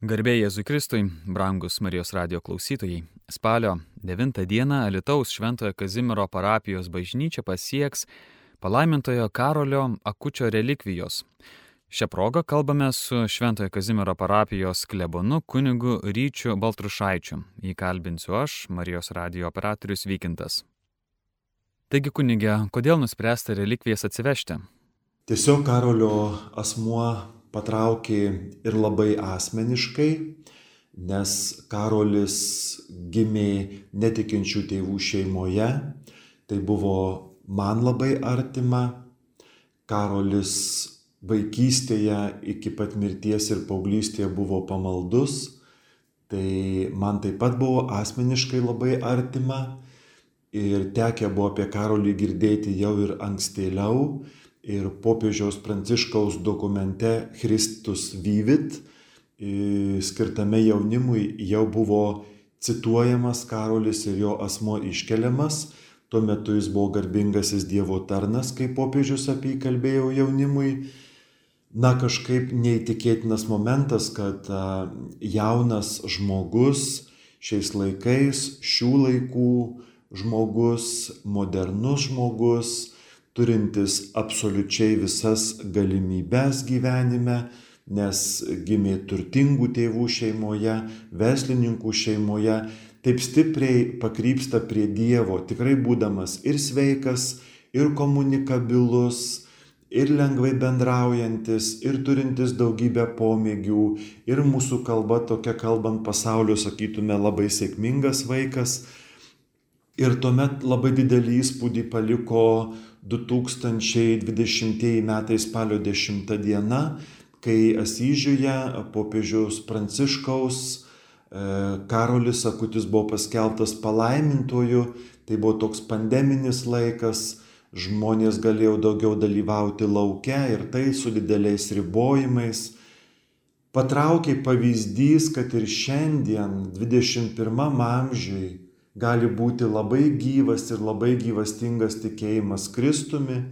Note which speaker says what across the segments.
Speaker 1: Garbė Jėzui Kristui, brangus Marijos radio klausytojai, spalio 9 dieną Alitaus Šventojo Kazimiero parapijos bažnyčia pasieks palaimintojo Karolio Akučio relikvijos. Šią progą kalbame su Šventojo Kazimiero parapijos klebonu kunigu Ryčiu Baltrušaičiu. Įkalbinsiu aš, Marijos radio operatorius Vykintas. Taigi, kunigė, kodėl nuspręsta relikvijas atsivežti?
Speaker 2: Tiesiog Karolio asmuo patraukė ir labai asmeniškai, nes Karolis gimė netikinčių tėvų šeimoje, tai buvo man labai artima. Karolis vaikystėje iki pat mirties ir paauglystėje buvo pamaldus, tai man taip pat buvo asmeniškai labai artima. Ir tekę buvo apie Karolį girdėti jau ir ankstėliau ir popiežiaus Pranciškaus dokumente Christus Vyvit, skirtame jaunimui, jau buvo cituojamas Karolis ir jo asmo iškeliamas. Tuo metu jis buvo garbingasis Dievo tarnas, kaip popiežius apie jį kalbėjo jaunimui. Na kažkaip neįtikėtinas momentas, kad jaunas žmogus šiais laikais, šių laikų žmogus, modernus žmogus, turintis absoliučiai visas galimybes gyvenime, nes gimė turtingų tėvų šeimoje, verslininkų šeimoje, taip stipriai pakrypsta prie Dievo, tikrai būdamas ir sveikas, ir komunikabilus, ir lengvai bendraujantis, ir turintis daugybę pomėgių, ir mūsų kalba tokia kalbant pasaulio, sakytume, labai sėkmingas vaikas. Ir tuomet labai didelį įspūdį paliko 2020 metai spalio 10 diena, kai Asyžiuje popiežiaus Pranciškaus e, Karolis Akutis buvo paskelbtas palaimintoju, tai buvo toks pandeminis laikas, žmonės galėjo daugiau dalyvauti laukia ir tai su dideliais ribojimais. Patraukė pavyzdys, kad ir šiandien, 21 amžiui, gali būti labai gyvas ir labai gyvastingas tikėjimas Kristumi,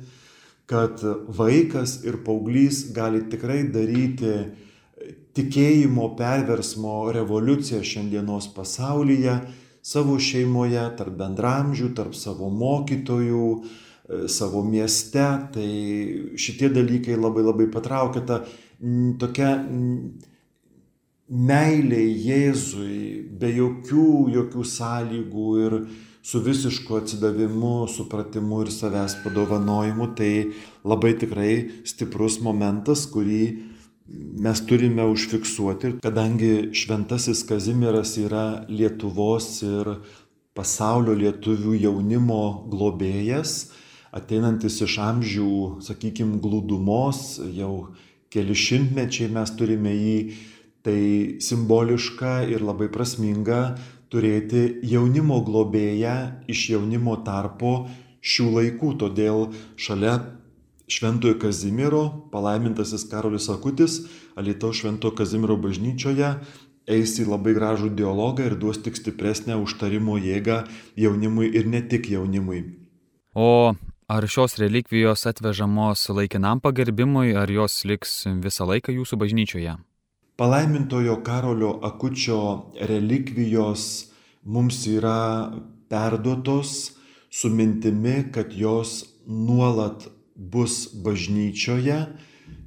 Speaker 2: kad vaikas ir paauglys gali tikrai daryti tikėjimo perversmo revoliuciją šiandienos pasaulyje, savo šeimoje, tarp bendramžių, tarp savo mokytojų, savo mieste. Tai šitie dalykai labai labai patraukia tą tokia meilė Jėzui, be jokių, jokių sąlygų ir su visišku atsidavimu, supratimu ir savęs padovanojimu, tai labai tikrai stiprus momentas, kurį mes turime užfiksuoti. Ir kadangi šventasis Kazimieras yra Lietuvos ir pasaulio lietuvių jaunimo globėjas, ateinantis iš amžių, sakykime, glūdumos, jau keli šimtmečiai mes turime jį Tai simboliška ir labai prasminga turėti jaunimo globėją iš jaunimo tarpo šių laikų. Todėl šalia Šventojo Kazimiero palaimintasis Karolis Akutis Alitaus Šventojo Kazimiero bažnyčioje eis į labai gražų dialogą ir duos tik stipresnę užtarimo jėgą jaunimui ir ne tik jaunimui.
Speaker 1: O ar šios relikvijos atvežamos laikinam pagerbimui, ar jos liks visą laiką jūsų bažnyčioje?
Speaker 2: Palaimintojo Karolio Akučio relikvijos mums yra perduotos su mintimi, kad jos nuolat bus bažnyčioje,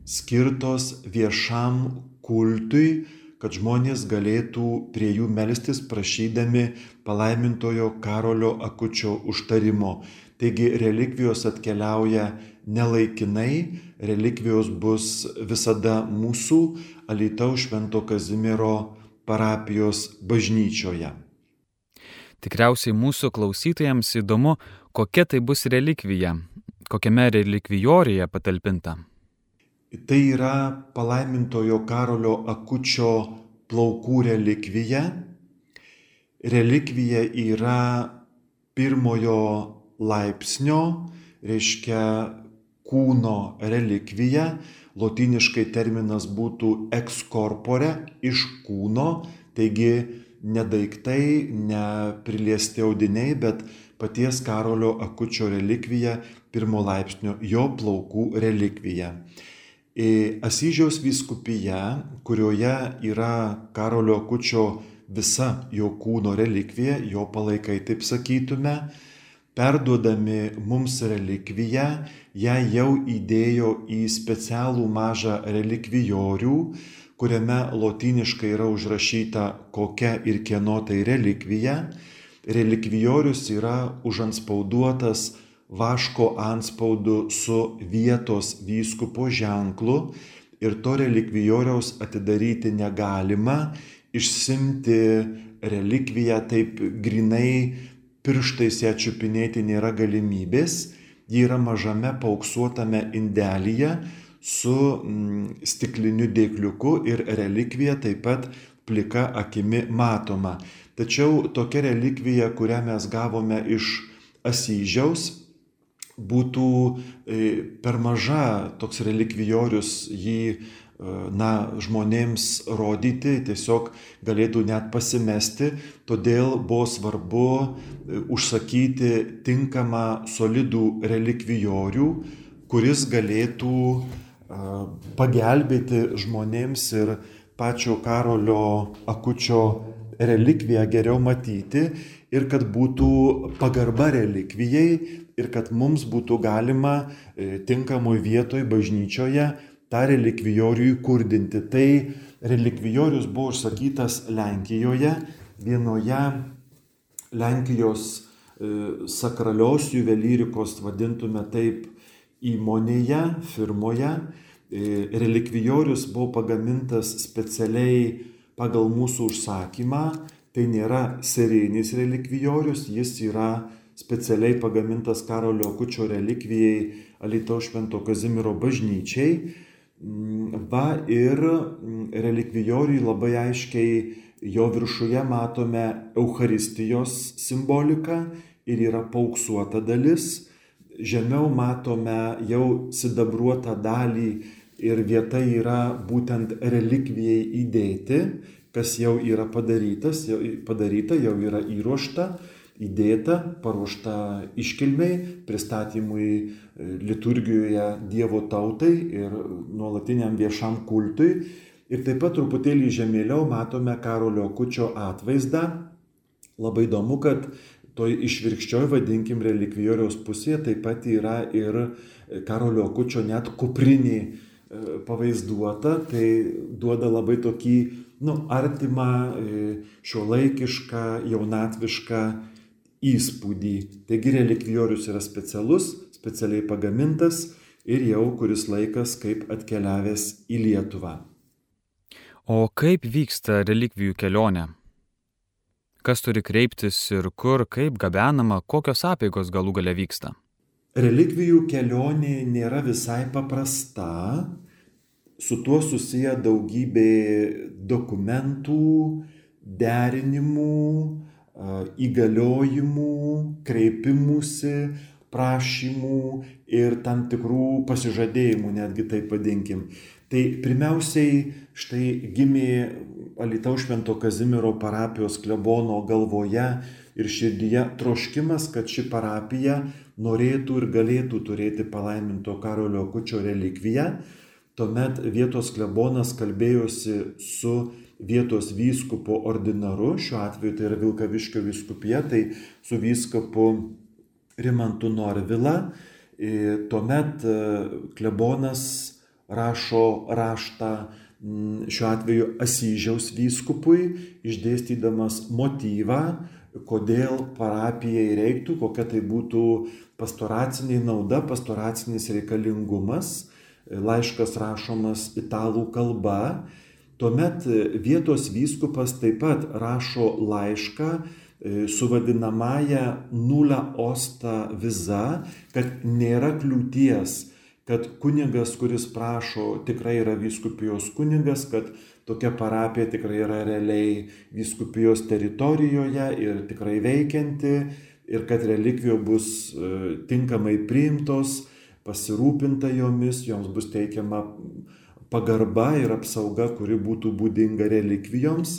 Speaker 2: skirtos viešam kultui, kad žmonės galėtų prie jų melstis prašydami palaimintojo Karolio Akučio užtarimo. Taigi relikvijos atkeliauja nelaikinai, relikvijos bus visada mūsų Alitaus Švento Kazimiero parapijos bažnyčioje.
Speaker 1: Tikriausiai mūsų klausytojams įdomu, kokia tai bus relikvija, kokiame relikvijorėje patalpinta.
Speaker 2: Tai yra palaimintojo Karolio Akučio plaukų relikvija. Relikvija yra pirmojo laipsnio, reiškia kūno relikvija, lotyniškai terminas būtų ex corpore, iš kūno, taigi ne daiktai, ne priliesti audiniai, bet paties Karolio Akučio relikvija pirmo laipsnio, jo plaukų relikvija. Asyžiaus vyskupija, kurioje yra Karolio Kučio visa jo kūno relikvija, jo palaikai, taip sakytume, perduodami mums relikviją, ją jau įdėjo į specialų mažą relikvijorių, kuriame lotyniškai yra užrašyta kokia ir kieno tai relikvija. Relikvijorius yra užanspauduotas vaško anspaudu su vietos vyskupo ženklu ir to relikvijoriaus atidaryti negalima, išsimti relikviją taip grinai pirštais ją čiupinėti nėra galimybės, ji yra mažame pauksuotame indelyje su mm, stikliniu dėkliuku ir relikvija taip pat plika akimi matoma. Tačiau tokia relikvija, kurią mes gavome iš Asyžiaus, būtų e, per maža toks relikvijorius jį na, žmonėms rodyti, tiesiog galėtų net pasimesti, todėl buvo svarbu e, užsakyti tinkamą solidų relikvijorių, kuris galėtų pagelbėti žmonėms ir pačio Karolio akučio relikviją geriau matyti ir kad būtų pagarba relikvijai ir kad mums būtų galima e, tinkamoj vietoj bažnyčioje tą relikvijorių įkurdinti. Tai relikvijorius buvo užsakytas Lenkijoje, vienoje Lenkijos e, sakralios juvelyrikos, vadintume taip, įmonėje, firmoje. E, relikvijorius buvo pagamintas specialiai pagal mūsų užsakymą. Tai nėra serijinis relikvijorius, jis yra specialiai pagamintas Karolio Kučio relikvijai Alitaus Švento Kazimiero bažnyčiai. Mm, va ir mm, relikvijoriui labai aiškiai jo viršuje matome Euharistijos simboliką ir yra pauksuota dalis. Žemiau matome jau sidabruotą dalį ir vieta yra būtent relikvijai įdėti, kas jau yra padarytas, jau, padaryta, jau yra įruošta, įdėta, paruošta iškilmiai, pristatymui liturgijoje Dievo tautai ir nuolatiniam viešam kultui. Ir taip pat truputėlį žemėliau matome Karolio Kučio atvaizdą. Labai įdomu, kad toj išvirkščioj, vadinkim, relikvijoriaus pusėje taip pat yra ir Karolio Kučio net kuprinį e, pavaizduota, tai duoda labai tokį, nu, artimą, e, šiuolaikišką, jaunatvišką įspūdį. Taigi relikvijorius yra specialus, specialiai pagamintas ir jau kuris laikas kaip atkeliavęs į Lietuvą.
Speaker 1: O kaip vyksta relikvijų kelionė? kas turi kreiptis ir kur, kaip gabenama, kokios apėgos galų gale vyksta.
Speaker 2: Relikvijų kelionė nėra visai paprasta, su tuo susiję daugybė dokumentų, derinimų, įgaliojimų, kreipimusi, prašymų ir tam tikrų pasižadėjimų, netgi taip vadinkim. Tai pirmiausiai štai gimė Alitaus Švento Kazimiero parapijos klebono galvoje ir širdyje troškimas, kad ši parapija norėtų ir galėtų turėti palaiminto Karolio Kučio relikviją. Tuomet vietos klebonas kalbėjosi su vietos vyskupo ordinaru, šiuo atveju tai yra Vilkaviškio vyskupija, tai su vyskupu Rimantu Norvila. Tuomet e, klebonas rašo raštą šiuo atveju Asyžiaus vyskupui, išdėstydamas motyvą, kodėl parapijai reiktų, kokia tai būtų pastoracinė nauda, pastoracinis reikalingumas. Laiškas rašomas italų kalba. Tuomet vietos vyskupas taip pat rašo laišką e, su vadinamąją nulę osta viza, kad nėra kliūties kad kunigas, kuris prašo, tikrai yra vyskupijos kunigas, kad tokia parapija tikrai yra realiai vyskupijos teritorijoje ir tikrai veikianti ir kad relikvijų bus e, tinkamai priimtos, pasirūpinta jomis, joms bus teikiama pagarba ir apsauga, kuri būtų būdinga relikvijoms.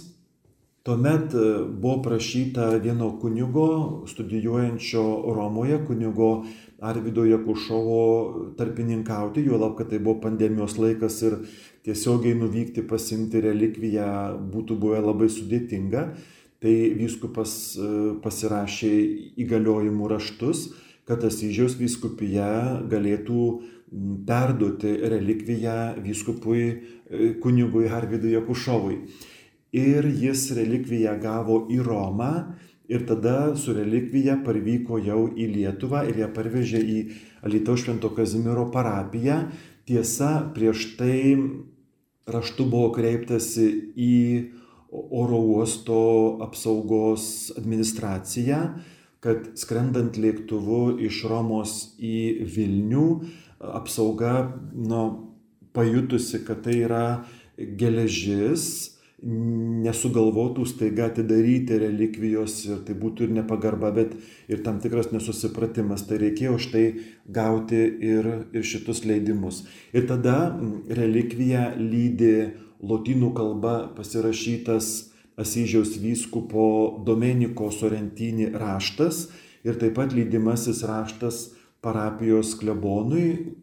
Speaker 2: Tuomet e, buvo prašyta vieno kunigo, studijuojančio Romoje, kunigo Arvido Jakušovo tarpininkauti, juolab, kad tai buvo pandemijos laikas ir tiesiogiai nuvykti pasimti relikviją būtų buvę labai sudėtinga. Tai vyskupas e, pasirašė įgaliojimų raštus, kad Asyžiaus vyskupija galėtų perduoti relikviją vyskupui e, kunigui Harvidui Jakušovui ir jis relikviją gavo į Romą ir tada su relikvija parvyko jau į Lietuvą ir ją parvežė į Alitaus Švento Kazimiero parapiją. Tiesa, prieš tai raštu buvo kreiptasi į oro uosto apsaugos administraciją, kad skrendant lėktuvu iš Romos į Vilnių, apsauga nu, pajutusi, kad tai yra geležis, nesugalvotų staiga atidaryti relikvijos ir tai būtų ir nepagarba, bet ir tam tikras nesusipratimas. Tai reikėjo štai gauti ir, ir šitus leidimus. Ir tada relikviją lydi lotynų kalba pasirašytas Asyžiaus vyskupo Domeniko Sorentini raštas ir taip pat lydimasis raštas parapijos klebonui,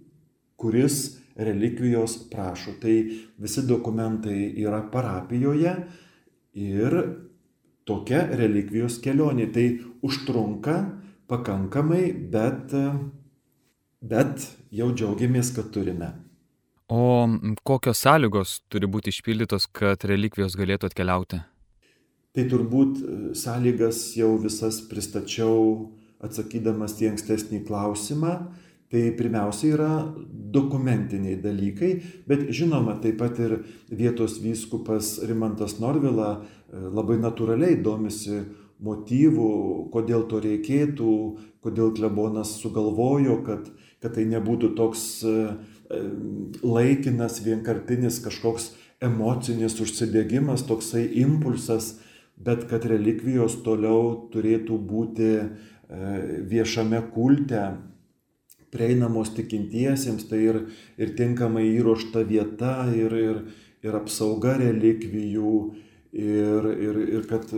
Speaker 2: kuris relikvijos prašo. Tai visi dokumentai yra parapijoje ir tokia relikvijos kelionė. Tai užtrunka pakankamai, bet, bet jau džiaugiamės, kad turime.
Speaker 1: O kokios sąlygos turi būti išpildytos, kad relikvijos galėtų atkeliauti?
Speaker 2: Tai turbūt sąlygas jau visas pristačiau atsakydamas į ankstesnį klausimą. Tai pirmiausia yra dokumentiniai dalykai, bet žinoma, taip pat ir vietos vyskupas Rimantas Norvila e, labai natūraliai domisi motyvų, kodėl to reikėtų, kodėl klebonas sugalvojo, kad, kad tai nebūtų toks e, e, laikinas, vienkartinis kažkoks emocinis užsidėgymas, toksai impulsas, bet kad relikvijos toliau turėtų būti viešame kulte prieinamos tikintiesiems, tai ir, ir tinkamai įruošta vieta, ir, ir, ir apsauga relikvijų, ir, ir, ir kad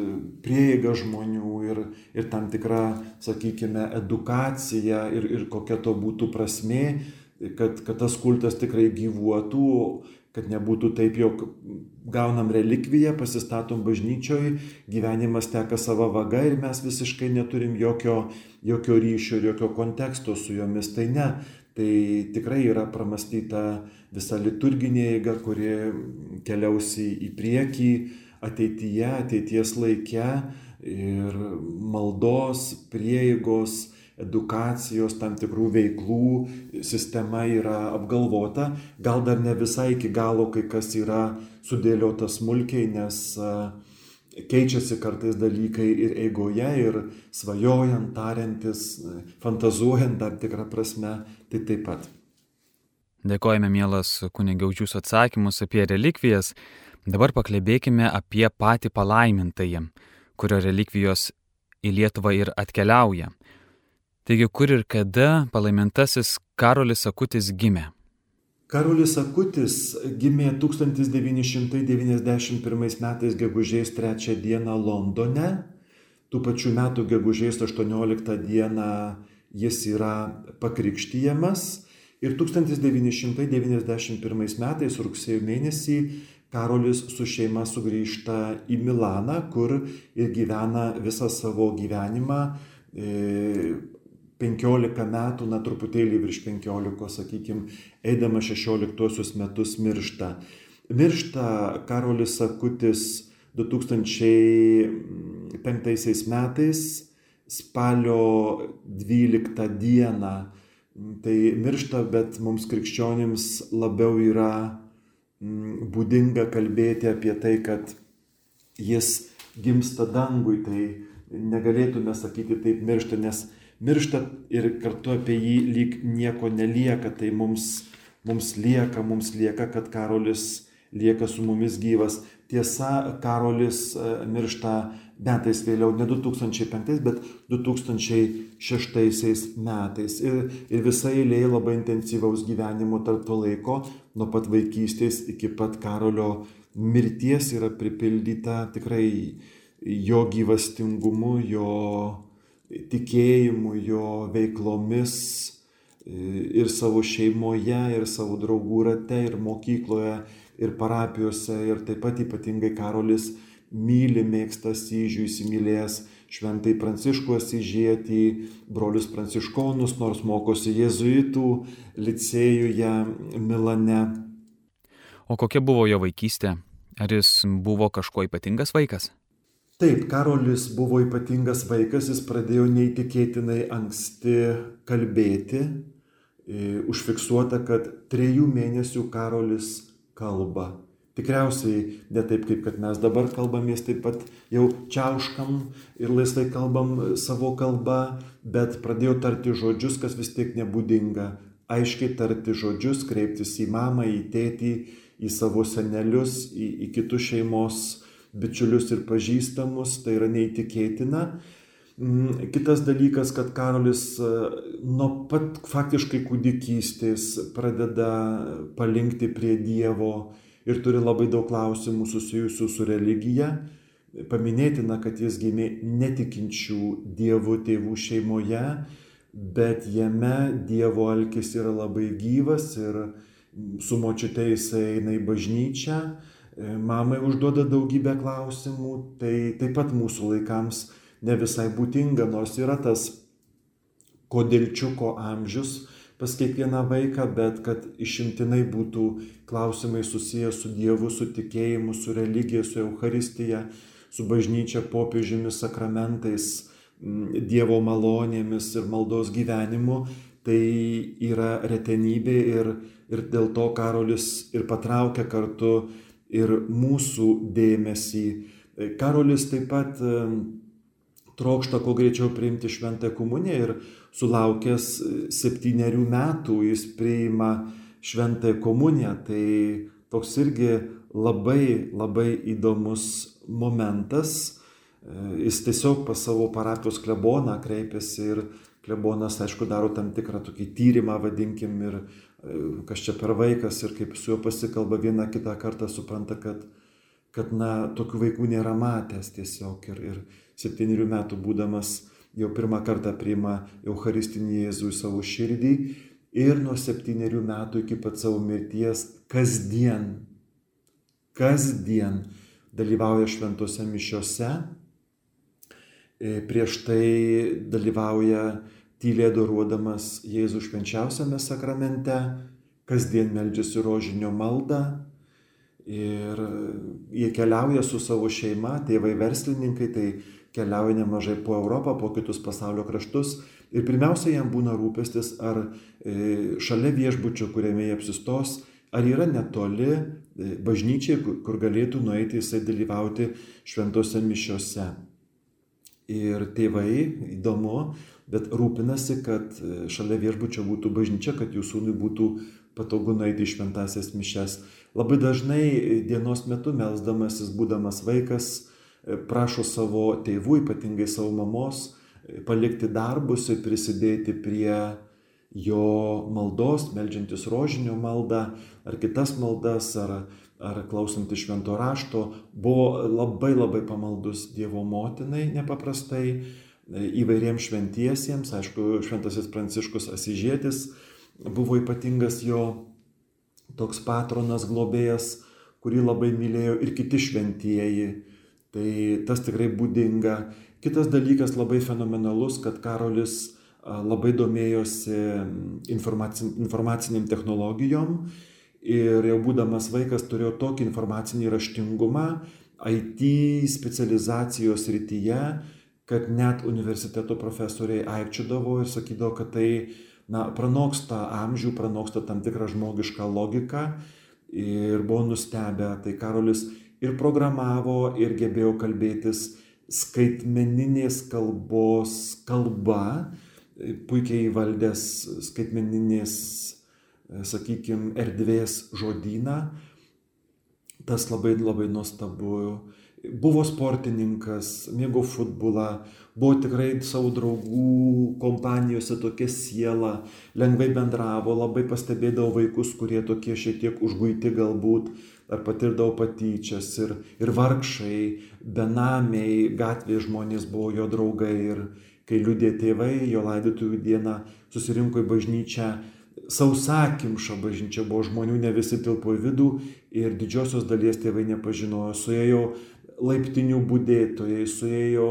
Speaker 2: prieiga žmonių, ir, ir tam tikra, sakykime, edukacija, ir, ir kokia to būtų prasme, kad, kad tas kultas tikrai gyvuotų, kad nebūtų taip, jog gaunam relikviją, pasistatom bažnyčioj, gyvenimas teka savo vaga ir mes visiškai neturim jokio, jokio ryšio ir jokio konteksto su jomis. Tai ne, tai tikrai yra pramastyta visa liturginė eiga, kuri keliausi į priekį ateityje, ateities laike ir maldos, prieigos, edukacijos, tam tikrų veiklų sistema yra apgalvota, gal dar ne visai iki galo kai kas yra sudėliota smulkiai, nes keičiasi kartais dalykai ir eigoje, ir svajojant, tariantis, fantazuojant tam tikrą prasme, tai taip pat.
Speaker 1: Dėkojame, mielas jūsų atsakymus apie relikvijas. Dabar pakalbėkime apie patį palaimintąjį, kurio relikvijos į Lietuvą ir atkeliauja. Taigi, kur ir kada palaimintasis Karolis Akutis gimė?
Speaker 2: Karolis Akutis gimė 1991 metais gegužės 3 dieną Londone. Tų pačių metų gegužės 18 dieną jis yra pakrikštyjamas. Ir 1991 metais rugsėjo mėnesį Karolis su šeima sugrįžta į Milaną, kur ir gyvena visą savo gyvenimą e, 15 metų, na truputėlį virš 15, sakykime, eidama 16 metus miršta. Miršta Karolis Sakutis 2005 metais, spalio 12 dieną. Tai miršta, bet mums krikščionims labiau yra mm, būdinga kalbėti apie tai, kad jis gimsta dangui, tai negalėtume sakyti taip miršta, nes miršta ir kartu apie jį lyg nieko nelieka, tai mums, mums lieka, mums lieka, kad Karolis lieka su mumis gyvas. Tiesa, Karolis e, miršta metais vėliau, ne 2005, bet 2006 metais. Ir, ir visa eilė labai intensyvaus gyvenimo tarp to laiko nuo pat vaikystės iki pat Karolio mirties yra pripildyta tikrai jo gyvastingumu, jo tikėjimu, jo veiklomis ir savo šeimoje, ir savo draugų rate, ir mokykloje, ir parapijose, ir taip pat ypatingai Karolis myli, mėgsta Syžių, įsimylėjęs šventai Pranciškų Asyžietį, brolius pranciškonus, nors mokosi jėzuitų licėjuje Milane.
Speaker 1: O kokia buvo jo vaikystė? Ar jis buvo kažkuo ypatingas vaikas?
Speaker 2: Taip, Karolis buvo ypatingas vaikas, jis pradėjo neįtikėtinai anksti kalbėti. E, užfiksuota, kad trejų mėnesių Karolis kalba. Tikriausiai ne taip, kaip kad mes dabar kalbamės, taip pat jau čiauškam ir laisvai kalbam savo kalbą, bet pradėjau tarti žodžius, kas vis tiek nebūdinga. Aiškiai tarti žodžius, kreiptis į mamą, į tėtį, į savo senelius, į, į kitus šeimos bičiulius ir pažįstamus, tai yra neįtikėtina. Mm, kitas dalykas, kad Karolis e, nuo pat faktiškai kūdikystės pradeda palinkti prie Dievo ir turi labai daug klausimų susijusių su religija. Paminėtina, kad jis gimė netikinčių dievų tėvų šeimoje, bet jame Dievo alkis yra labai gyvas ir su močiute jisai eina į bažnyčią, mamai užduoda daugybę klausimų, tai taip pat mūsų laikams ne visai būdinga, nors yra tas kodėlčiuko amžius, pas kiekvieną vaiką, bet kad išimtinai būtų klausimai susiję su Dievu, su tikėjimu, su religija, su Euharistija, su bažnyčia, popiežimis, sakramentais, Dievo malonėmis ir maldos gyvenimu, tai yra retenybė ir, ir dėl to Karolis ir patraukia kartu ir mūsų dėmesį. Karolis taip pat trokšta kuo greičiau priimti šventąją komuniją ir sulaukęs septyniarių metų jis priima šventąją komuniją. Tai toks irgi labai labai įdomus momentas. Jis tiesiog pas savo parapijos kleboną kreipiasi ir klebonas, aišku, daro tam tikrą tokį tyrimą, vadinkim, ir kas čia per vaikas ir kaip su juo pasikalba vieną kitą kartą, supranta, kad, kad na, tokių vaikų nėra matęs tiesiog. Ir, ir septynių metų būdamas jau pirmą kartą priima Eucharistinį Jėzų į savo širdį ir nuo septynių metų iki pat savo mirties kasdien, kasdien dalyvauja šventose mišiose, e, prieš tai dalyvauja tyliai adoruodamas Jėzų švenčiausiame sakramente, kasdien meldžiasi rožinio maldą ir jie keliauja su savo šeima, tėvai verslininkai, tai keliauja nemažai po Europą, po kitus pasaulio kraštus. Ir pirmiausia, jam būna rūpestis, ar e, šalia viešbučio, kuriame jie apsistos, ar yra netoli e, bažnyčiai, kur galėtų nueiti jisai dalyvauti šventose mišiose. Ir tėvai, įdomu, bet rūpinasi, kad e, šalia viešbučio būtų bažnyčia, kad jų sūnui būtų patogu nueiti į šventasias mišes. Labai dažnai dienos metu melzdamasis, būdamas vaikas, E, prašo savo tėvų, ypatingai savo mamos, e, palikti darbus ir prisidėti prie jo maldos, melžiantis rožinio maldą ar kitas maldas, ar, ar klausantis švento rašto, buvo labai labai pamaldus Dievo motinai nepaprastai e, įvairiems šventiesiems, aišku, šventasis Pranciškus Asižėtis buvo ypatingas jo toks patronas, globėjas, kurį labai mylėjo ir kiti šventieji Tai tas tikrai būdinga. Kitas dalykas labai fenomenalus, kad Karolis labai domėjosi informaciniam technologijom ir jau būdamas vaikas turėjo tokį informacinį raštingumą IT specializacijos rytyje, kad net universiteto profesoriai aikčiodavo ir sakydavo, kad tai na, pranoksta amžių, pranoksta tam tikrą žmogišką logiką ir buvo nustebę. Tai Karolis ir programavo, ir gebėjo kalbėtis skaitmeninės kalbos kalba, puikiai įvaldęs skaitmeninės, sakykime, erdvės žodyną. Tas labai labai nuostabu. Buvo sportininkas, mėgo futbolą, buvo tikrai savo draugų kompanijose tokia siela, lengvai bendravo, labai pastebėdavo vaikus, kurie tokie šiek tiek užguiti galbūt, ar patirdavo patyčias ir, ir vargšai, benamiai, gatvėje žmonės buvo jo draugai ir kai liūdė tėvai, jo laidotuvių dieną susirinko į bažnyčią, sausakimša bažnyčia buvo žmonių, ne visi tilpo į vidų ir didžiosios dalies tėvai nepažinojo, suėjo laiptinių būdėtojai, suėjo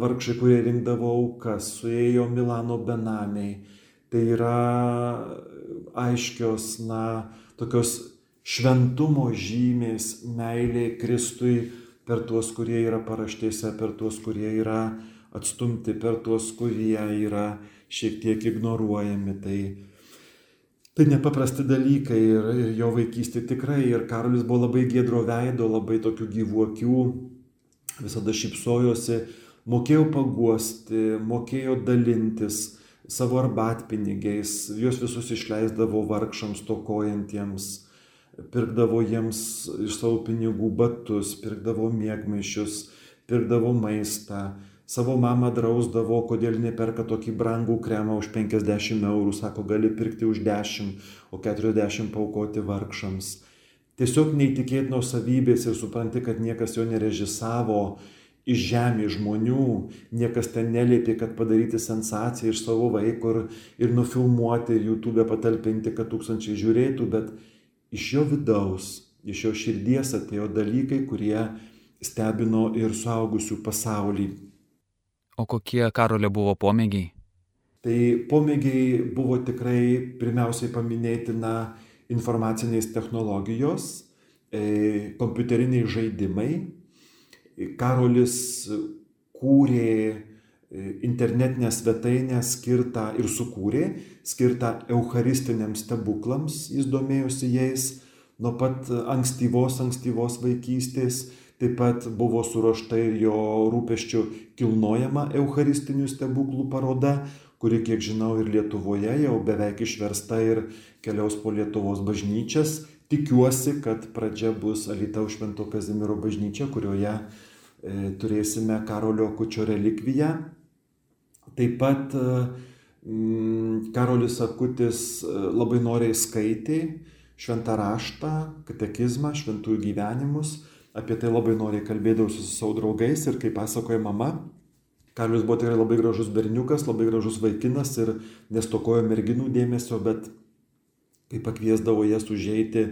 Speaker 2: vargšai, kurie rinkdavo aukas, suėjo Milano benamiai. Tai yra aiškios, na, tokios šventumo žymės, meilė Kristui per tuos, kurie yra paraštėse, per tuos, kurie yra atstumti, per tuos, kurie yra šiek tiek ignoruojami. Tai Tai nepaprasti dalykai ir, ir jo vaikystė tikrai. Ir Karolis buvo labai gėdro veido, labai tokių gyvų akių, visada šypsojosi, mokėjo paguosti, mokėjo dalintis savo arbatpinigiais, juos visus išleisdavo vargšams, tokojantiems, pirkdavo jiems iš savo pinigų batus, pirkdavo mėgmaišius, pirkdavo maistą savo mamą drausdavo, kodėl neperka tokį brangų kremą už 50 eurų, sako, gali pirkti už 10, o 40 paukoti vargšams. Tiesiog neįtikėtinos savybės ir supranti, kad niekas jo nerežisavo iš žemės žmonių, niekas ten neliepė, kad padaryti sensaciją iš savo vaiko ir, ir nufilmuoti, YouTube patalpinti, kad tūkstančiai žiūrėtų, bet iš jo vidaus, iš jo širdies atėjo dalykai, kurie stebino ir suaugusių pasaulį.
Speaker 1: O kokie karolio buvo pomėgiai?
Speaker 2: Tai pomėgiai buvo tikrai pirmiausiai paminėtina informacinės technologijos, e, kompiuteriniai žaidimai. Karolis kūrė e, internetinę svetainę skirtą ir sukūrė, skirtą eucharistiniams stebuklams, jis domėjosi jais nuo pat ankstyvos, ankstyvos vaikystės Taip pat buvo suruošta ir jo rūpeščių kilnojama Eucharistinių stebuklų paroda, kuri, kiek žinau, ir Lietuvoje jau beveik išversta ir keliaus po Lietuvos bažnyčias. Tikiuosi, kad pradžia bus Alitaus Švento Kazimiero bažnyčia, kurioje e, turėsime Karolio Kučio relikviją. Taip pat e, Karolis Akutis e, labai noriai skaitė šventą raštą, katekizmą, šventųjų gyvenimus apie tai labai noriai kalbėdavausi su savo draugais ir kaip pasakoja mama, Karlius buvo tikrai labai gražus berniukas, labai gražus vaikinas ir nestokojo merginų dėmesio, bet kai pakviesdavo jas užeiti,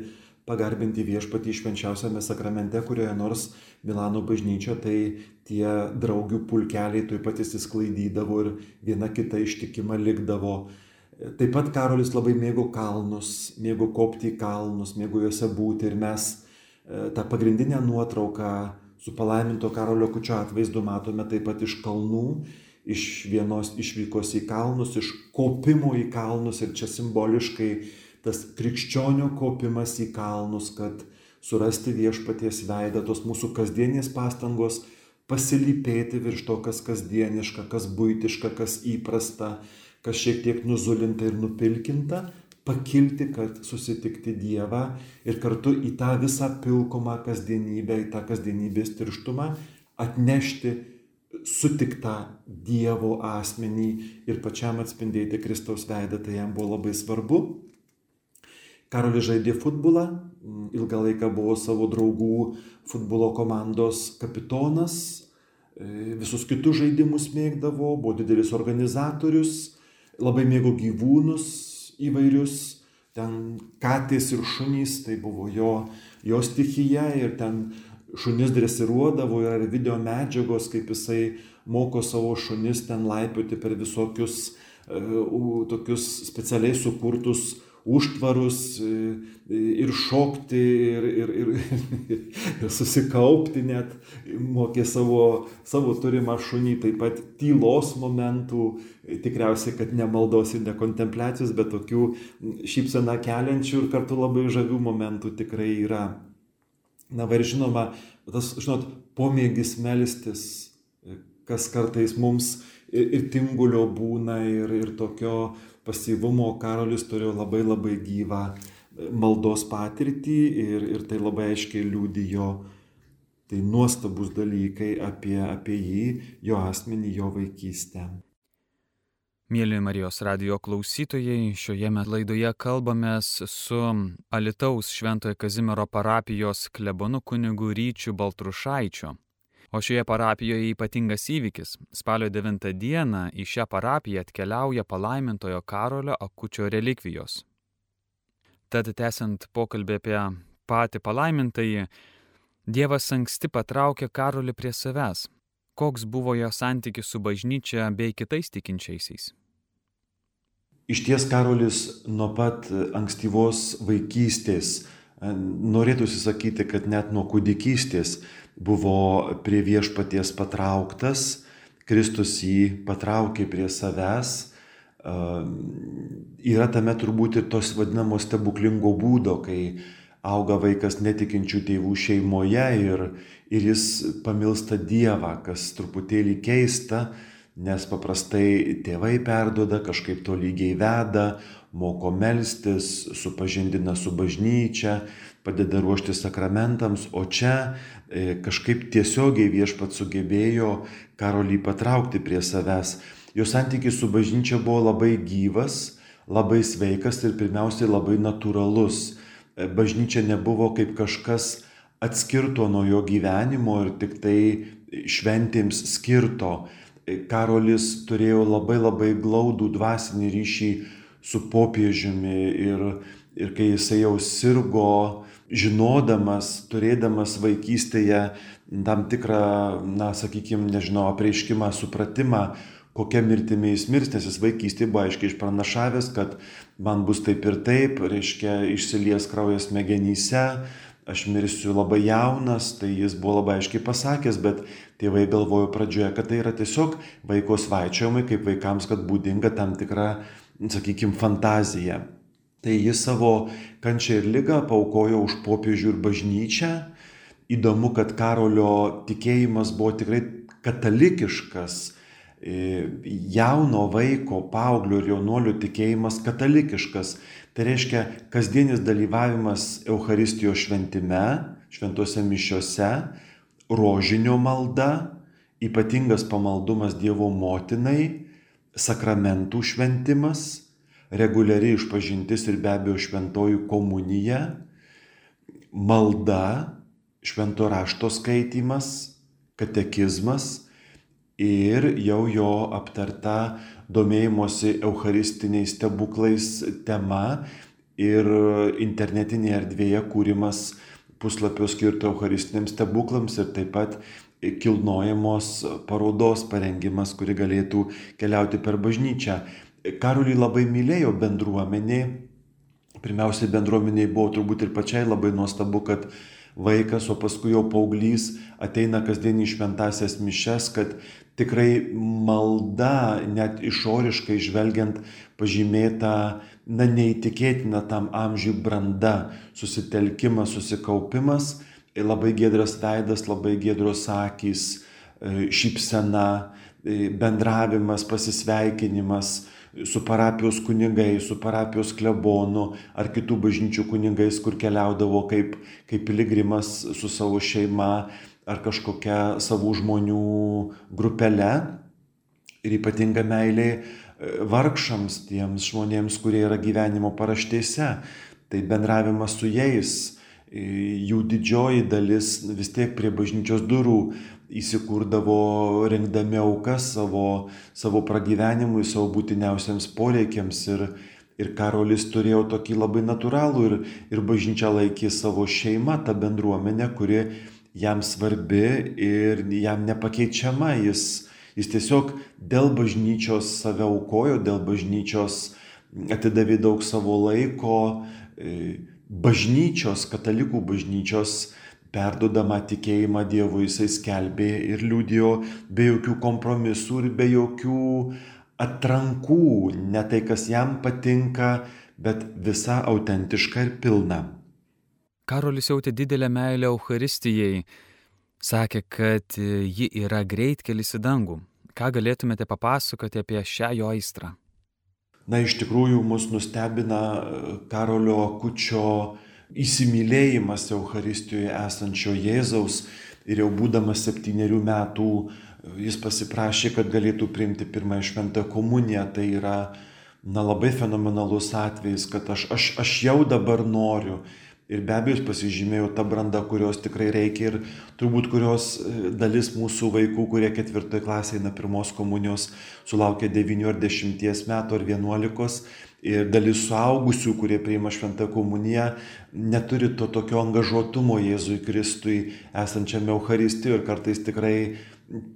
Speaker 2: pagarbinti viešpatį švenčiausiame sakramente, kurioje nors Milano bažnyčio, tai tie draugių pulkeliai tuoj pat įsisklaidydavo ir viena kita ištikima likdavo. Taip pat Karolis labai mėgo kalnus, mėgo kopti į kalnus, mėgo juose būti ir mes tą pagrindinę nuotrauką su palaiminto Karolio Kučio atvaizdu matome taip pat iš kalnų, iš vienos išvykos į kalnus, iš kopimo į kalnus ir čia simboliškai tas krikščionio kopimas į kalnus, kad surasti viešpaties veidą, tos mūsų kasdienės pastangos pasilypėti virš to, kas kasdieniška, kas būtiška, kas įprasta, kas šiek tiek nuzulinta ir nupilkinta, pakilti, kad susitikti Dievą ir kartu į tą visą pilkomą kasdienybę, į tą kasdienybės tirštumą atnešti sutiktą Dievo asmenį ir pačiam atspindėti Kristaus veidą, tai jam buvo labai svarbu. Karolis žaidė futbolą, ilgą laiką buvo savo draugų futbolo komandos kapitonas, visus kitus žaidimus mėgdavo, buvo didelis organizatorius, labai mėgo gyvūnus, įvairius, ten katės ir šunys, tai buvo jo, jo stichija ir ten šunis dresiruodavo, ir video medžiagos, kaip jisai moko savo šunis ten laipioti per visokius uh, tokius specialiai sukurtus užtvarus ir šokti ir, ir, ir, ir susikaupti net, mokė savo, savo turimą šunį, taip pat tylos momentų, tikriausiai, kad ne maldos ir ne kontempliacijos, bet tokių šypseną keliančių ir kartu labai žavių momentų tikrai yra. Na, ir žinoma, tas, žinot, pomėgis melstis, kas kartais mums ir, ir tingulio būna, ir, ir tokio pasyvumo Karolis turėjo labai labai gyvą maldos patirtį ir, ir tai labai aiškiai liūdijo Tai nuostabus dalykai apie, apie jį, jo asmenį, jo vaikystę.
Speaker 1: Mėly Marijos radio klausytojai, šioje laidoje kalbamės su Alitaus Šventojo Kazimiero parapijos klebonu kunigu Ryčiu Baltrušaičiu. O šioje parapijoje ypatingas įvykis. Spalio 9 dieną į šią parapiją atkeliauja palaimintojo Karolio akučio relikvijos. Tad tęsiant pokalbį apie patį palaimintąjį, Dievas anksti patraukė Karolį prie savęs. Koks buvo jo santykis su bažnyčia bei kitais tikinčiaisiais?
Speaker 2: Iš ties Karolis nuo pat ankstyvos vaikystės, norėtųsi sakyti, kad net nuo kūdikystės, buvo prie viešpaties patrauktas, Kristus jį patraukė prie savęs. Yra tame turbūt ir tos vadinamos stebuklingo būdo, kai auga vaikas netikinčių tėvų šeimoje ir, ir jis pamilsta Dievą, kas truputėlį keista, nes paprastai tėvai perdoda, kažkaip to lygiai veda, moko melstis, supažindina su bažnyčia, padeda ruošti sakramentams, o čia e, kažkaip tiesiogiai viešpat sugebėjo karolį patraukti prie savęs. Jo santykis su bažnyčia buvo labai gyvas, labai sveikas ir pirmiausiai labai natūralus. E, bažnyčia nebuvo kaip kažkas atskirto nuo jo gyvenimo ir tik tai šventėms skirto. E, Karolis turėjo labai labai glaudų dvasinį ryšį su popiežiumi ir, ir kai jisai jau sirgo, žinodamas, turėdamas vaikystėje tam tikrą, na, sakykime, nežinau, apreiškimą, supratimą, kokia mirtimi jis mirs, nes jis vaikystėje buvo aiškiai išpranašavęs, kad man bus taip ir taip, reiškia, išsilies kraujas smegenyse, aš mirsiu labai jaunas, tai jis buvo labai aiškiai pasakęs, bet tėvai galvojo pradžioje, kad tai yra tiesiog vaiko svaičiojimai, kaip vaikams, kad būdinga tam tikra sakykime, fantaziją. Tai jis savo kančią ir lygą paukojo už popiežių ir bažnyčią. Įdomu, kad Karolio tikėjimas buvo tikrai katalikiškas, e, jauno vaiko, paauglio ir jaunuolio tikėjimas katalikiškas. Tai reiškia kasdienis dalyvavimas Euharistijos šventime, šventose mišiuose, rožinio malda, ypatingas pamaldumas Dievo motinai, sakramentų šventimas, reguliari išpažintis ir be abejo šventoji komunija, malda, švento rašto skaitimas, katekizmas ir jau jo aptarta domėjimosi eucharistiniais stebuklais tema ir internetinėje erdvėje kūrimas puslapio skirto eucharistiniams stebuklams ir taip pat kilnojamos parodos parengimas, kuri galėtų keliauti per bažnyčią. Karolį labai mylėjo bendruomenė. Pirmiausiai bendruomeniai buvo turbūt ir pačiai labai nuostabu, kad vaikas, o paskui jau paauglys ateina kasdien į šventasias mišes, kad tikrai malda, net išoriškai žvelgiant, pažymėta, na, neįtikėtina tam amžiui branda, susitelkimas, susikaupimas labai gėdras veidas, labai gėdros akys, e, šypsena, e, bendravimas, pasisveikinimas su parapijos kunigai, su parapijos klebonu ar kitų bažnyčių kunigais, kur keliaudavo kaip, kaip piligrimas su savo šeima ar kažkokia savų žmonių grupele. Ir ypatinga meilė e, vargšams, tiems žmonėms, kurie yra gyvenimo paraštėse. Tai bendravimas su jais, jų didžioji dalis vis tiek prie bažnyčios durų įsikurdavo rengdami aukas savo, savo pragyvenimui, savo būtiniausiams poreikiams. Ir, ir Karolis turėjo tokį labai natūralų ir, ir bažnyčia laikė savo šeimą, tą bendruomenę, kuri jam svarbi ir jam nepakeičiama. Jis, jis tiesiog dėl bažnyčios save aukojo, dėl bažnyčios atidavė daug savo laiko bažnyčios, katalikų bažnyčios perdodama tikėjimą Dievui jisai skelbė ir liūdėjo be jokių kompromisų ir be jokių atrankų, ne tai, kas jam patinka, bet visa autentiška ir pilna.
Speaker 1: Karolis jautė didelę meilę Euharistijai, sakė, kad ji yra greitkelis į dangų. Ką galėtumėte papasakoti apie šią jo aistrą?
Speaker 2: Na, iš tikrųjų mus nustebina e, Karolio Akučio įsimylėjimas Euharistijoje esančio Jėzaus. ir jau būdamas septyniarių metų jis pasiprašė, kad galėtų priimti pirmąją šventą komuniją. Tai yra na, labai fenomenalus atvejis, kad aš, aš, aš jau dabar noriu. Ir be abejo, pasižymėjau tą brandą, kurios tikrai reikia ir turbūt kurios e, dalis mūsų vaikų, kurie ketvirtoje klasėje eina pirmos komunijos, sulaukia 9 ar 10 metų ar 11 ir dalis suaugusių, kurie priima šventą komuniją, neturi to tokio angažuotumo Jėzui Kristui esančiame Euharistijoje ir kartais tikrai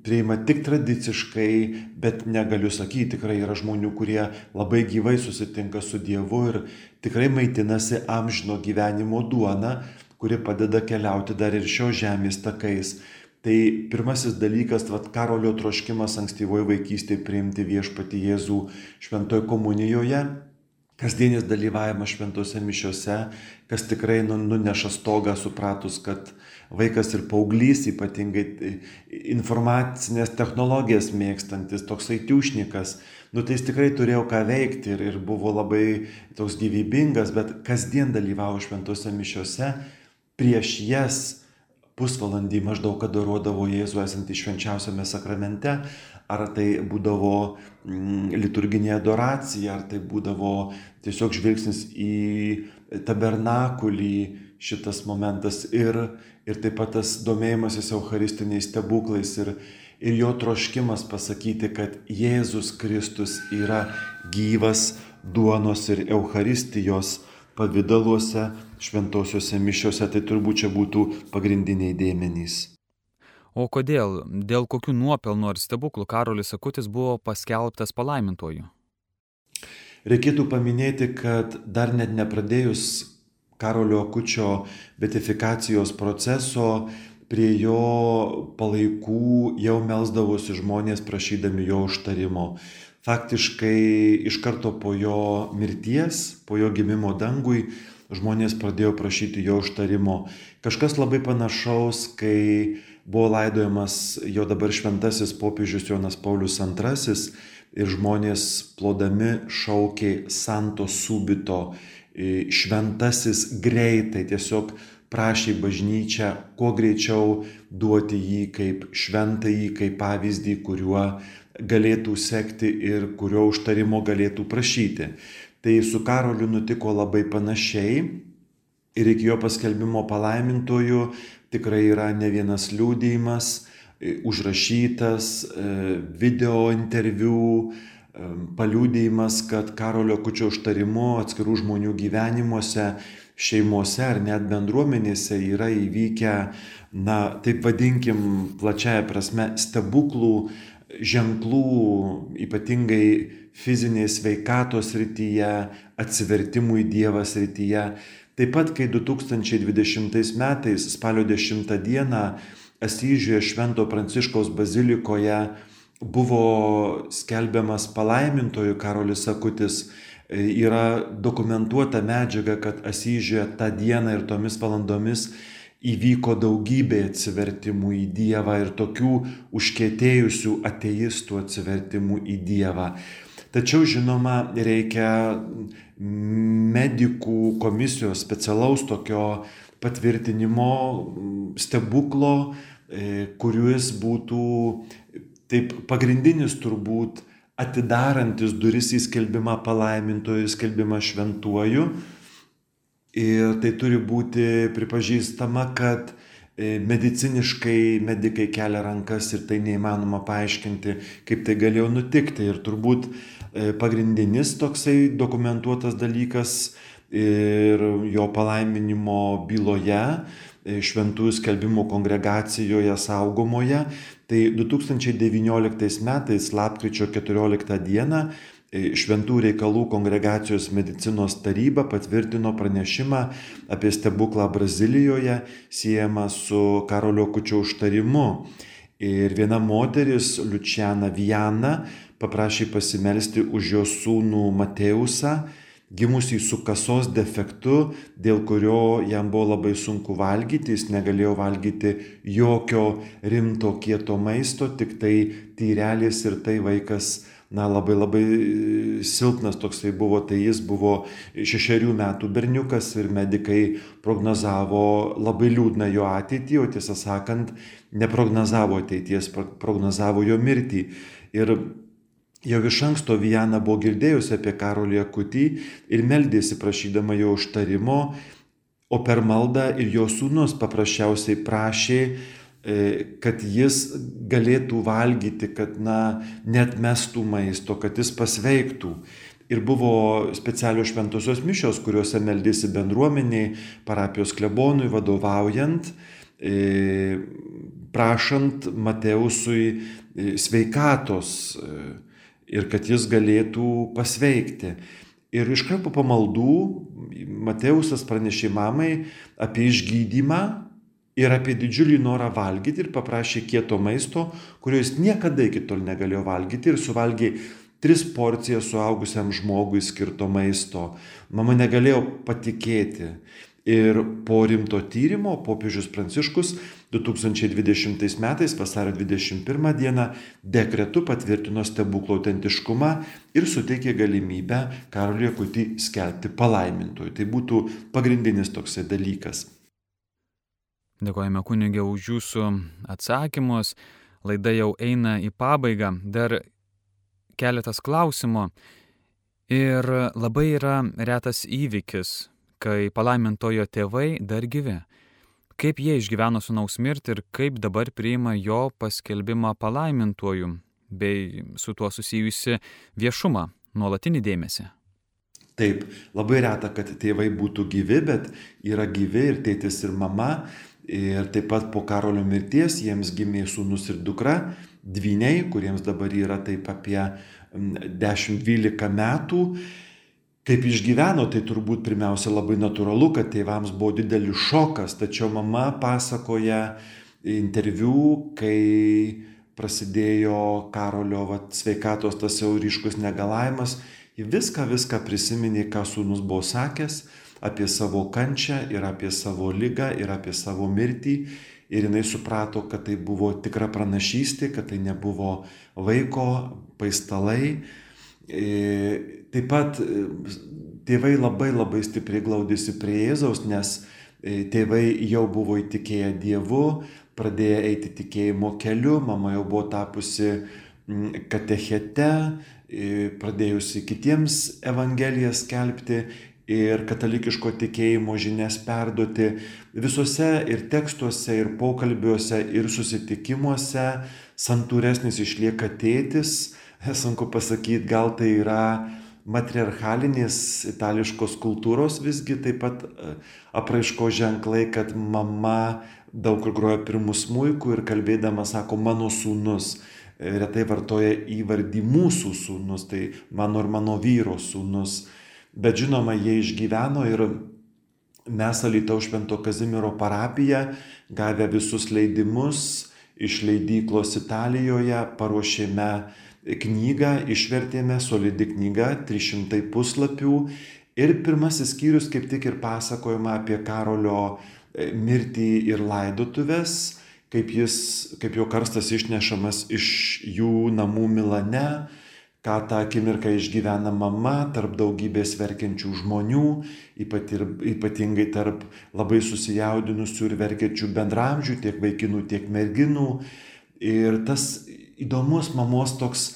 Speaker 2: priima tik tradiciškai, bet negaliu sakyti, tikrai yra žmonių, kurie labai gyvai susitinka su Dievu ir tikrai maitinasi amžino gyvenimo duona, kuri padeda keliauti dar ir šio žemės takais. Tai pirmasis dalykas, vad karolio troškimas ankstyvoje vaikystėje priimti viešpati Jėzų šventoje komunijoje, kasdienis dalyvavimas šventose mišiose, kas tikrai nu, nuneša stogą supratus, kad vaikas ir paauglys, ypatingai e, informacinės technologijas mėgstantis, toksai tiušnikas, nu tai jis tikrai turėjo ką veikti ir, ir buvo labai toks gyvybingas, bet kasdien dalyvavo šventose mišiose, prieš jas pusvalandį maždaug adoruodavo Jėzų esantį švenčiausiame sakramente, ar tai būdavo mm, liturginė adoracija, ar tai būdavo tiesiog žvilgsnis į tabernakulį šitas momentas ir, ir taip pat tas domėjimasis Eucharistiniais stebuklais ir, ir jo troškimas pasakyti, kad Jėzus Kristus yra gyvas duonos ir Eucharistijos pavydaluose, šventosiuose mišiuose, tai turbūt čia būtų pagrindiniai dėmenys.
Speaker 1: O kodėl, dėl kokių nuopelnų ar stebuklų Karolis Akutis buvo paskelbtas palaimintoju?
Speaker 2: Reikėtų paminėti, kad dar net nepradėjus Karolio Akučio betifikacijos proceso prie jo palaikų jau melsdavosi žmonės prašydami jo užtarimo. Faktiškai iš karto po jo mirties, po jo gimimo dangui, žmonės pradėjo prašyti jo užtarimo. Kažkas labai panašaus, kai buvo laidojamas jo dabar šventasis popiežius Jonas Paulius II ir žmonės plodami šaukė santo subito šventasis greitai tiesiog prašė bažnyčią kuo greičiau duoti jį kaip šventąjį, kaip pavyzdį, kuriuo galėtų sekti ir kurio užtarimo galėtų prašyti. Tai su Karoliu nutiko labai panašiai ir iki jo paskelbimo palaimintojų tikrai yra ne vienas liūdėjimas, užrašytas video interviu, paliūdėjimas, kad Karolio Kučio užtarimu atskirų žmonių gyvenimuose, šeimose ar net bendruomenėse yra įvykę, na, taip vadinkim, plačiaja prasme, stebuklų, ženklų, ypatingai fizinės veikatos rytyje, atsivertimų į Dievą rytyje. Taip pat, kai 2020 metais spalio 10 dieną Asyžiuje Švento Pranciškaus bazilikoje buvo skelbiamas palaimintojų Karolis Sakutis, e, yra dokumentuota medžiaga, kad Asyžiuje tą dieną ir tomis valandomis įvyko daugybė atsivertimų į Dievą ir tokių užkėtėjusių ateistų atsivertimų į Dievą. Tačiau, žinoma, reikia medikų komisijos specialaus tokio patvirtinimo stebuklo, e, kuris būtų Taip pagrindinis turbūt atidarantis duris į skelbimą palaimintoju, skelbimą šventuoju. Ir tai turi būti pripažįstama, kad e, mediciniškai medikai kelia rankas ir tai neįmanoma paaiškinti, kaip tai galėjo nutikti. Ir turbūt e, pagrindinis toksai dokumentuotas dalykas ir jo palaiminimo byloje šventųjų skelbimų kongregacijoje saugomoje. Tai 2019 metais, lapkričio 14 dieną, e, Šventų reikalų kongregacijos medicinos taryba patvirtino pranešimą apie stebuklą Brazilijoje siejamą su Karolio Kučio užtarimu. Ir viena moteris, Lučiana Viana, paprašė pasimelsti už jos sūnų Mateusą gimusį su kasos defektu, dėl kurio jam buvo labai sunku valgyti, jis negalėjo valgyti jokio rimto kieto maisto, tik tai tyrelės ir tai vaikas na, labai labai silpnas toksai buvo, tai jis buvo šešerių metų berniukas ir medikai prognozavo labai liūdną jo ateitį, o tiesą sakant, neprognozavo ateities, prognozavo jo mirtį. Ir Jau iš anksto Viena buvo girdėjusi apie Karolį Akutį ir meldėsi prašydama jo užtarimo, o per maldą ir jo sūnus paprasčiausiai prašė, e, kad jis galėtų valgyti, kad na, net mestų maisto, kad jis pasveiktų. Ir buvo specialios šventosios mišios, kuriuose meldėsi bendruomeniai, parapijos klebonui vadovaujant, e, prašant Mateusui e, sveikatos ir kad jis galėtų pasveikti. Ir iškart po pamaldų Mateusas pranešė mamai apie išgydymą ir apie didžiulį norą valgyti ir paprašė kieto maisto, kurio jis niekada iki tol negalėjo valgyti ir suvalgė tris porcijas suaugusiam žmogui skirto maisto. Mama negalėjo patikėti. Ir po rimto tyrimo popiežius Pranciškus 2020 metais vasario 21 dieną dekretu patvirtino stebuklo autentiškumą ir suteikė galimybę Karoliui Akutį skelbti palaimintojų. Tai būtų pagrindinis toksai dalykas.
Speaker 1: Dėkojame kunigė už jūsų atsakymus. Laida jau eina į pabaigą. Dar keletas klausimų. Ir labai yra retas įvykis, kai palaimintojo tėvai dar gyvi kaip jie išgyveno sunaus mirtį ir kaip dabar priima jo paskelbimą palaimintuoju, bei su tuo susijusi viešumą, nuolatinį dėmesį.
Speaker 2: Taip, labai reta, kad tėvai būtų gyvi, bet yra gyvi ir tėtis ir mama. Ir taip pat po karolio mirties jiems gimė sūnus ir dukra, dviniai, kuriems dabar yra taip apie 10-12 metų. Kaip išgyveno, tai turbūt pirmiausia labai natūralu, kad tėvams buvo didelis šokas, tačiau mama pasakoja interviu, kai prasidėjo Karolio vat, sveikatos tas jau ryškus negalavimas, ji viską, viską prisiminė, ką sūnus buvo sakęs apie savo kančią ir apie savo lygą ir apie savo mirtį. Ir jinai suprato, kad tai buvo tikra pranašystė, kad tai nebuvo vaiko paistalai, taip pat e, tėvai labai labai stipriai glaudėsi prie Jėzaus, nes e, tėvai jau buvo įtikėję Dievu, pradėjo eiti tikėjimo keliu, mama jau buvo tapusi katechete, pradėjusi kitiems Evangeliją skelbti ir katalikiško tikėjimo žinias perduoti visuose ir tekstuose, ir pokalbiuose, ir susitikimuose. Santūresnis išlieka tėtis, sunku pasakyti, gal tai yra matriarchalinės itališkos kultūros visgi taip pat e, apraiško ženklai, kad mama daug kur groja pirmų smūjų ir kalbėdama sako mano sūnus. E, retai vartoja įvardį mūsų sūnus, tai mano ir mano vyro sūnus. Bet žinoma, jie išgyveno ir mes Alitaus Švento Kazimiero parapiją, gavę visus leidimus iš leidyklos Italijoje, paruošėme knygą išvertėme, solidi knyga, 300 puslapių. Ir pirmasis skyrius kaip tik ir pasakojama apie Karolio e, mirtį ir laidotuvės, kaip, jis, kaip jo karstas išnešamas iš jų namų Milane, ką tą akimirką išgyvena mama tarp daugybės verkiančių žmonių, ypatingai tarp labai susijaudinusių ir verkiančių bendramžių, tiek vaikinų, tiek merginų. Ir tas įdomus mamos toks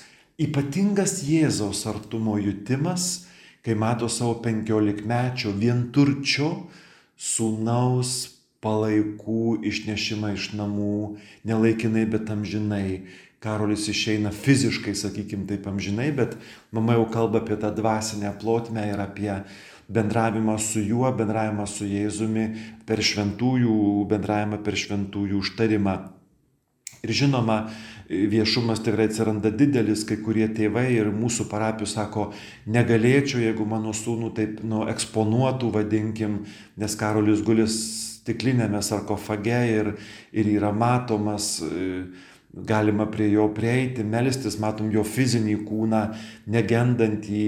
Speaker 2: ypatingas Jėzaus artumo jutimas, kai mato savo penkiolikmečio vienturčio sūnaus palaikų išnešimą iš namų, nelaikinai, bet amžinai. Karolis išeina fiziškai, sakykim, taip amžinai, bet mama jau kalba apie tą dvasinę plotmę ir apie bendravimą su juo, bendravimą su Jėzumi per šventųjų, bendravimą per šventųjų užtarimą. Ir žinoma, viešumas tikrai atsiranda didelis, kai kurie tėvai ir mūsų parapijų sako, negalėčiau, jeigu mano sūnų taip nu, eksponuotų, vadinkim, nes Karolis gulis stiklinėme sarkofage ir, ir yra matomas, galima prie jo prieiti, melstis, matom jo fizinį kūną, negendantį,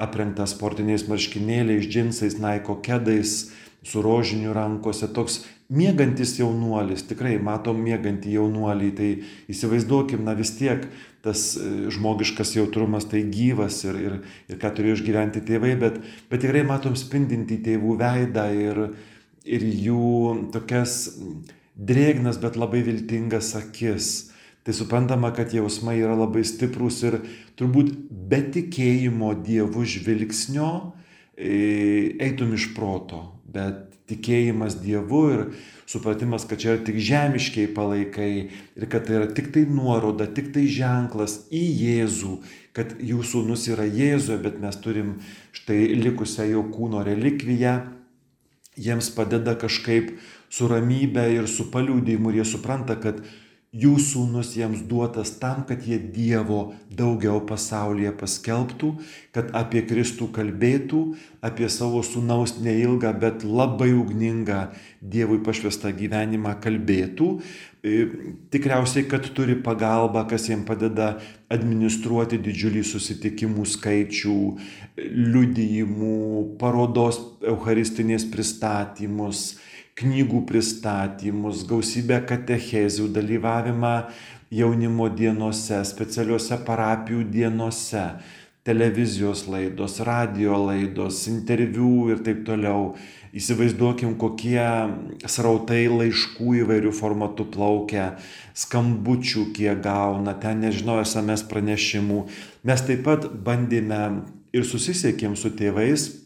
Speaker 2: aprengtą sportiniais marškinėliais, džinsais, naiko kedais, su rožiniu rankose, toks mėgantis jaunuolis, tikrai matom mėgantį jaunuolį, tai įsivaizduokim, na vis tiek tas e, žmogiškas jautrumas tai gyvas ir, ir, ir ką turėjo išgyventi tėvai, bet, bet tikrai matom spindinti tėvų veidą ir, ir jų tokias drėgnas, bet labai viltingas akis. Tai suprantama, kad jausmai yra labai stiprūs ir turbūt be tikėjimo dievų žvilgsnio e, eitum iš proto, bet tikėjimas Dievu ir supratimas, kad čia yra tik žemiškiai palaikai ir kad tai yra tik tai nuoroda, tik tai ženklas į Jėzų, kad jūsų sūnus yra Jėzuje, bet mes turim štai likusią jo kūno relikviją, jiems padeda kažkaip su ramybė ir su paliūdėjimu ir jie supranta, kad jų sūnus jiems duotas tam, kad jie Dievo daugiau pasaulyje paskelbtų, kad apie Kristų kalbėtų, apie savo sūnaus neilgą, bet labai ugningą Dievui pašvestą gyvenimą kalbėtų. E, tikriausiai, kad turi pagalbą, kas jiems padeda administruoti didžiulį susitikimų skaičių, liudijimų, parodos eucharistinės pristatymus knygų pristatymus, gausybę katechezių, dalyvavimą jaunimo dienose, specialiuose parapijų dienose, televizijos laidos, radio laidos, interviu ir taip toliau. Įsivaizduokim, kokie srautai laiškų įvairių formatų plaukia, skambučių kiek gauna, ten nežinau, SMS pranešimų. Mes taip pat bandėme ir susisiekėm su tėvais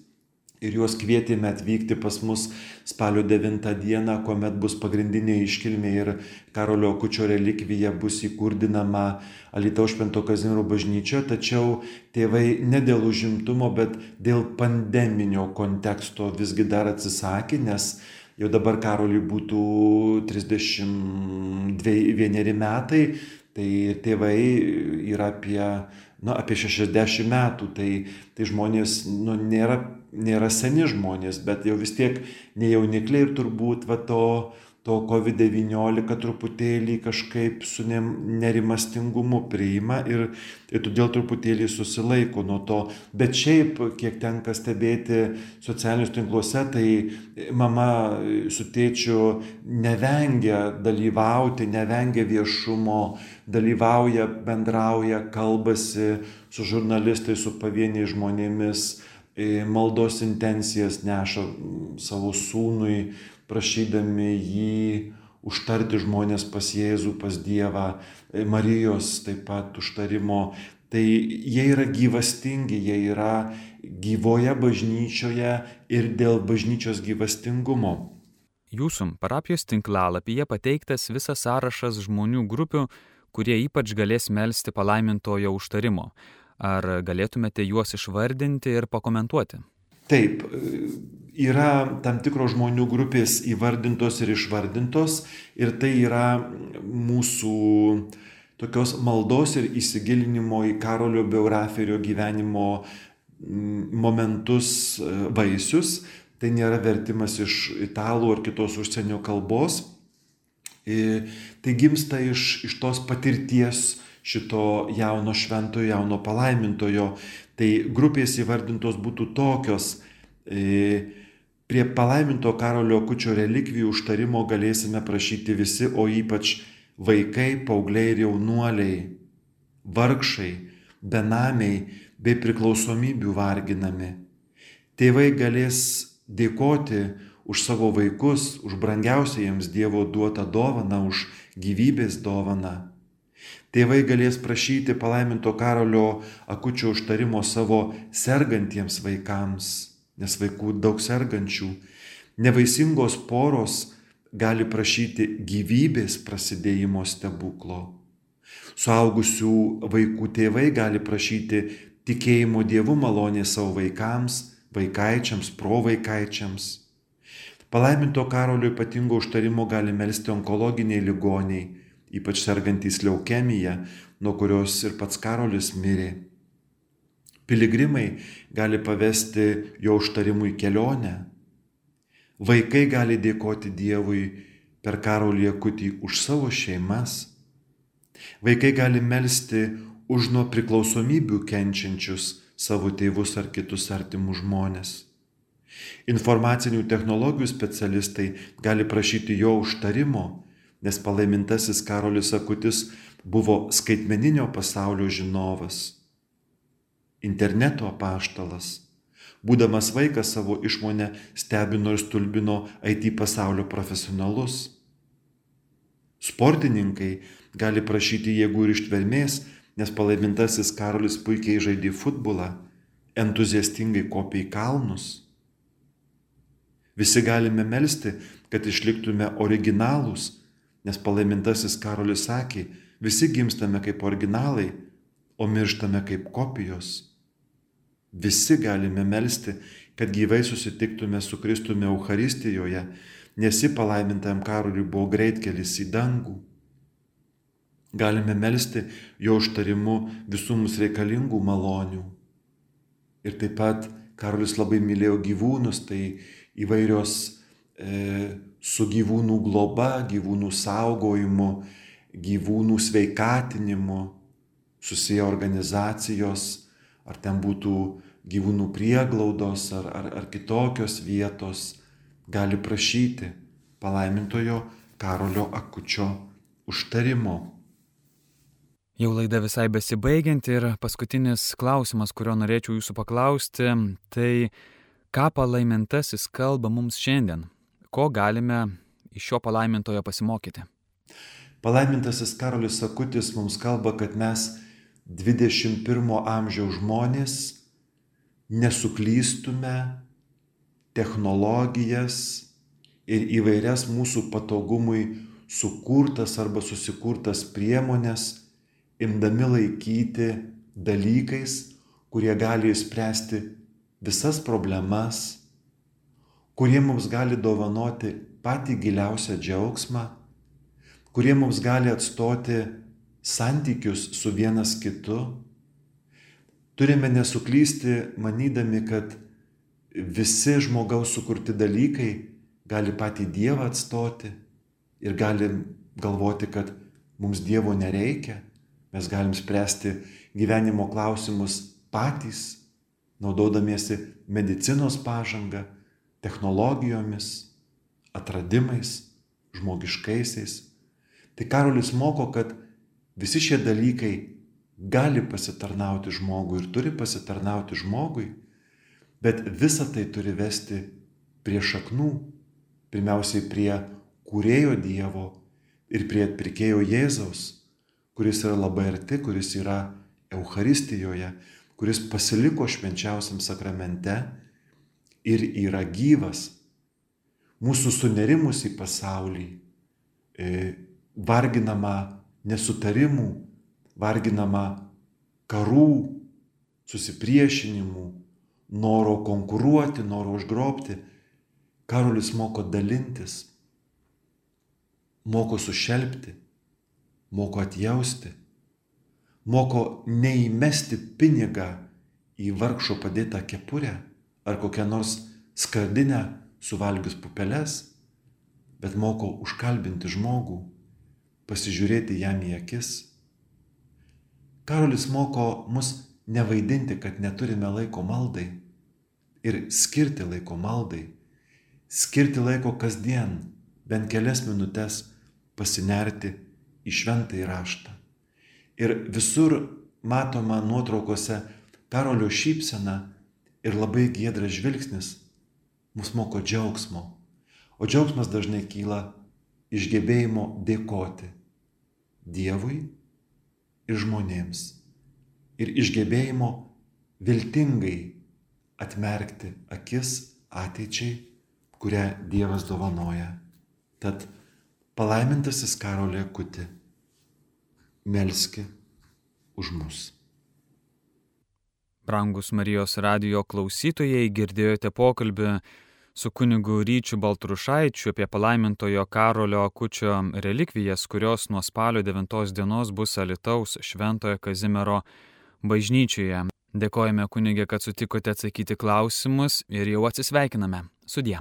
Speaker 2: ir juos kvietėme atvykti pas mus spalio 9 dieną, kuomet bus pagrindinė iškilmė ir Karolio Kučio relikvija bus įkurdinama Alitaus Švento Kazimiero bažnyčioje, tačiau tėvai ne dėl užimtumo, bet dėl pandeminio konteksto visgi dar atsisakė, nes jau dabar Karoliui būtų 31 metai, tai tėvai yra apie, nu, apie 60 metų, tai, tai žmonės nu, nėra nėra seni žmonės, bet jau vis tiek ne jaunikliai ir turbūt va to, to COVID-19 truputėlį kažkaip su nerimastingumu priima ir, ir todėl truputėlį susilaiko nuo to. Bet šiaip, kiek tenka stebėti socialinius tinkluose, tai mama su tėčiu nevengia dalyvauti, nevengia viešumo, dalyvauja, bendrauja, kalbasi su žurnalistais, su pavieniais žmonėmis maldos intencijas neša savo sūnui, prašydami jį užtarti žmonės pas Jėzų, pas Dievą, Marijos taip pat užtarimo. Tai jie yra gyvastingi, jie yra gyvoje bažnyčioje ir dėl bažnyčios gyvastingumo.
Speaker 1: Jūsų parapijos tinklalapyje pateiktas visas sąrašas žmonių grupių, kurie ypač galės melstį palaimintojo užtarimo. Ar galėtumėte juos išvardinti ir pakomentuoti?
Speaker 2: Taip, yra tam tikros žmonių grupės įvardintos ir išvardintos ir tai yra mūsų tokios maldos ir įsigilinimo į Karolio biografijo gyvenimo mm, momentus e, vaisius. Tai nėra vertimas iš italų ar kitos užsienio kalbos. E, tai gimsta iš, iš tos patirties šito jauno šventojo, jauno palaimintojo. Tai grupės įvardintos būtų tokios. E, prie palaiminto Karolio Kučio relikvijų užtarimo galėsime prašyti visi, o ypač vaikai, paaugliai ir jaunuoliai, vargšai, benamiai bei priklausomybių varginami. Tėvai galės dėkoti už savo vaikus, už brangiausią jiems Dievo duotą dovaną, už gyvybės dovaną. Tėvai galės prašyti palaiminto karolio akučio užtarimo savo sergantiems vaikams, nes vaikų daug sergančių. Nevaisingos poros gali prašyti gyvybės prasidėjimo stebuklo. Suaugusių vaikų tėvai gali prašyti tikėjimo dievų malonė savo vaikams, vaikaičiams, provaikaičiams. Palaiminto karolio ypatingo užtarimo gali melstį onkologiniai ligoniai ypač sergantys leukemija, nuo kurios ir pats Karolis mirė. Piligrimai gali pavesti jo užtarimui kelionę. Vaikai gali dėkoti Dievui per Karolį Akutį už savo šeimas. Vaikai gali melstį už nuo priklausomybių kenčiančius savo tėvus ar kitus artimus žmonės. Informacinių technologijų specialistai gali prašyti jo užtarimo, nes palaimintasis Karolis Akutis buvo skaitmeninio pasaulio žinovas, interneto paštalas. Būdamas vaikas savo išmonę stebino ir stulbino IT pasaulio profesionalus. Sportininkai gali prašyti jėgų ir ištvermės, nes palaimintasis Karolis puikiai žaidė futbolą, entuziastingai kopė į kalnus Visi galime melstį, kad išliktume originalūs, nes palaimintasis Karolis sakė, visi gimstame kaip originalai, o mirštame kaip kopijos. Visi galime melstį, kad gyvai susitiktume su Kristumi Euharistijoje, nes į palaimintam Karoliui buvo greitkelis į dangų. Galime melstį jo užtarimu visų mums reikalingų malonių. Ir taip pat Karolis labai mylėjo gyvūnus, tai įvairios e, su gyvūnų globa, gyvūnų saugojimu, gyvūnų sveikatinimu susiję organizacijos, ar ten būtų gyvūnų prieglaudos ar, ar, ar kitokios vietos, gali prašyti palaimintojo Karolio Akučio užtarimo.
Speaker 1: Jau laida visai besibaigianti ir paskutinis klausimas, kurio norėčiau jūsų paklausti, tai Ką palaimintasis kalba mums šiandien? Ko galime iš šio palaimintojo pasimokyti?
Speaker 2: Palaimintasis Karolis Sakutis mums kalba, kad mes 21 amžiaus žmonės nesuklystume technologijas ir įvairias mūsų patogumui sukurtas arba susikurtas priemonės, imdami laikyti dalykais, kurie gali įspręsti visas problemas, kurie mums gali dovanoti patį giliausią džiaugsmą, kurie mums gali atstoti santykius su vienas kitu. Turime nesuklysti, manydami, kad visi žmogaus sukurti dalykai gali patį Dievą atstoti ir galim galvoti, kad mums Dievo nereikia, mes galim spręsti gyvenimo klausimus patys naudodamiesi medicinos pažanga, technologijomis, atradimais, žmogiškaisiais. Tai Karolis moko, kad visi šie dalykai gali pasitarnauti žmogui ir turi pasitarnauti žmogui, bet visa tai turi vesti prie šaknų, pirmiausiai prie kūrėjo Dievo ir prie atpirkėjo Jėzaus, kuris yra labai arti, kuris yra Euharistijoje, kuris pasiliko švenčiausiam sakramente ir yra gyvas. Mūsų sunerimus į pasaulį, e, varginama nesutarimų, varginama karų, susipriešinimų, noro konkuruoti, noro užgrobti. Karolis moko dalintis, moko sušelbti, moko atjausti moko neįmesti pinigą į vargšo padėtą kepurę ar kokią nors skardinę suvalgius pupeles, bet moko užkalbinti žmogų, pasižiūrėti jam į akis. Karolis moko mus nevaidinti, kad neturime laiko maldai ir skirti laiko maldai, skirti laiko kasdien, bent kelias minutės pasinerti į šventą įraštą. Ir visur matoma nuotraukose Karolio šypsena ir labai giedras žvilgsnis mus moko džiaugsmo. O džiaugsmas dažnai kyla iš gebėjimo dėkoti Dievui ir žmonėms. Ir iš gebėjimo viltingai atmerkti akis ateičiai, kurią Dievas dovanoja. Tad palaimintasis Karolė Kuti melski už mus.
Speaker 1: Brangus Marijos radio klausytojai, girdėjote pokalbį su kunigu Ryčiu Baltrušaičiu apie palaimintojo Karolio Akučio relikvijas, kurios nuo spalio 9 dienos bus Alitaus Šventojo Kazimiero bažnyčioje. Dėkojame kunigė, kad sutikote atsakyti klausimus ir jau atsisveikiname. Sudie.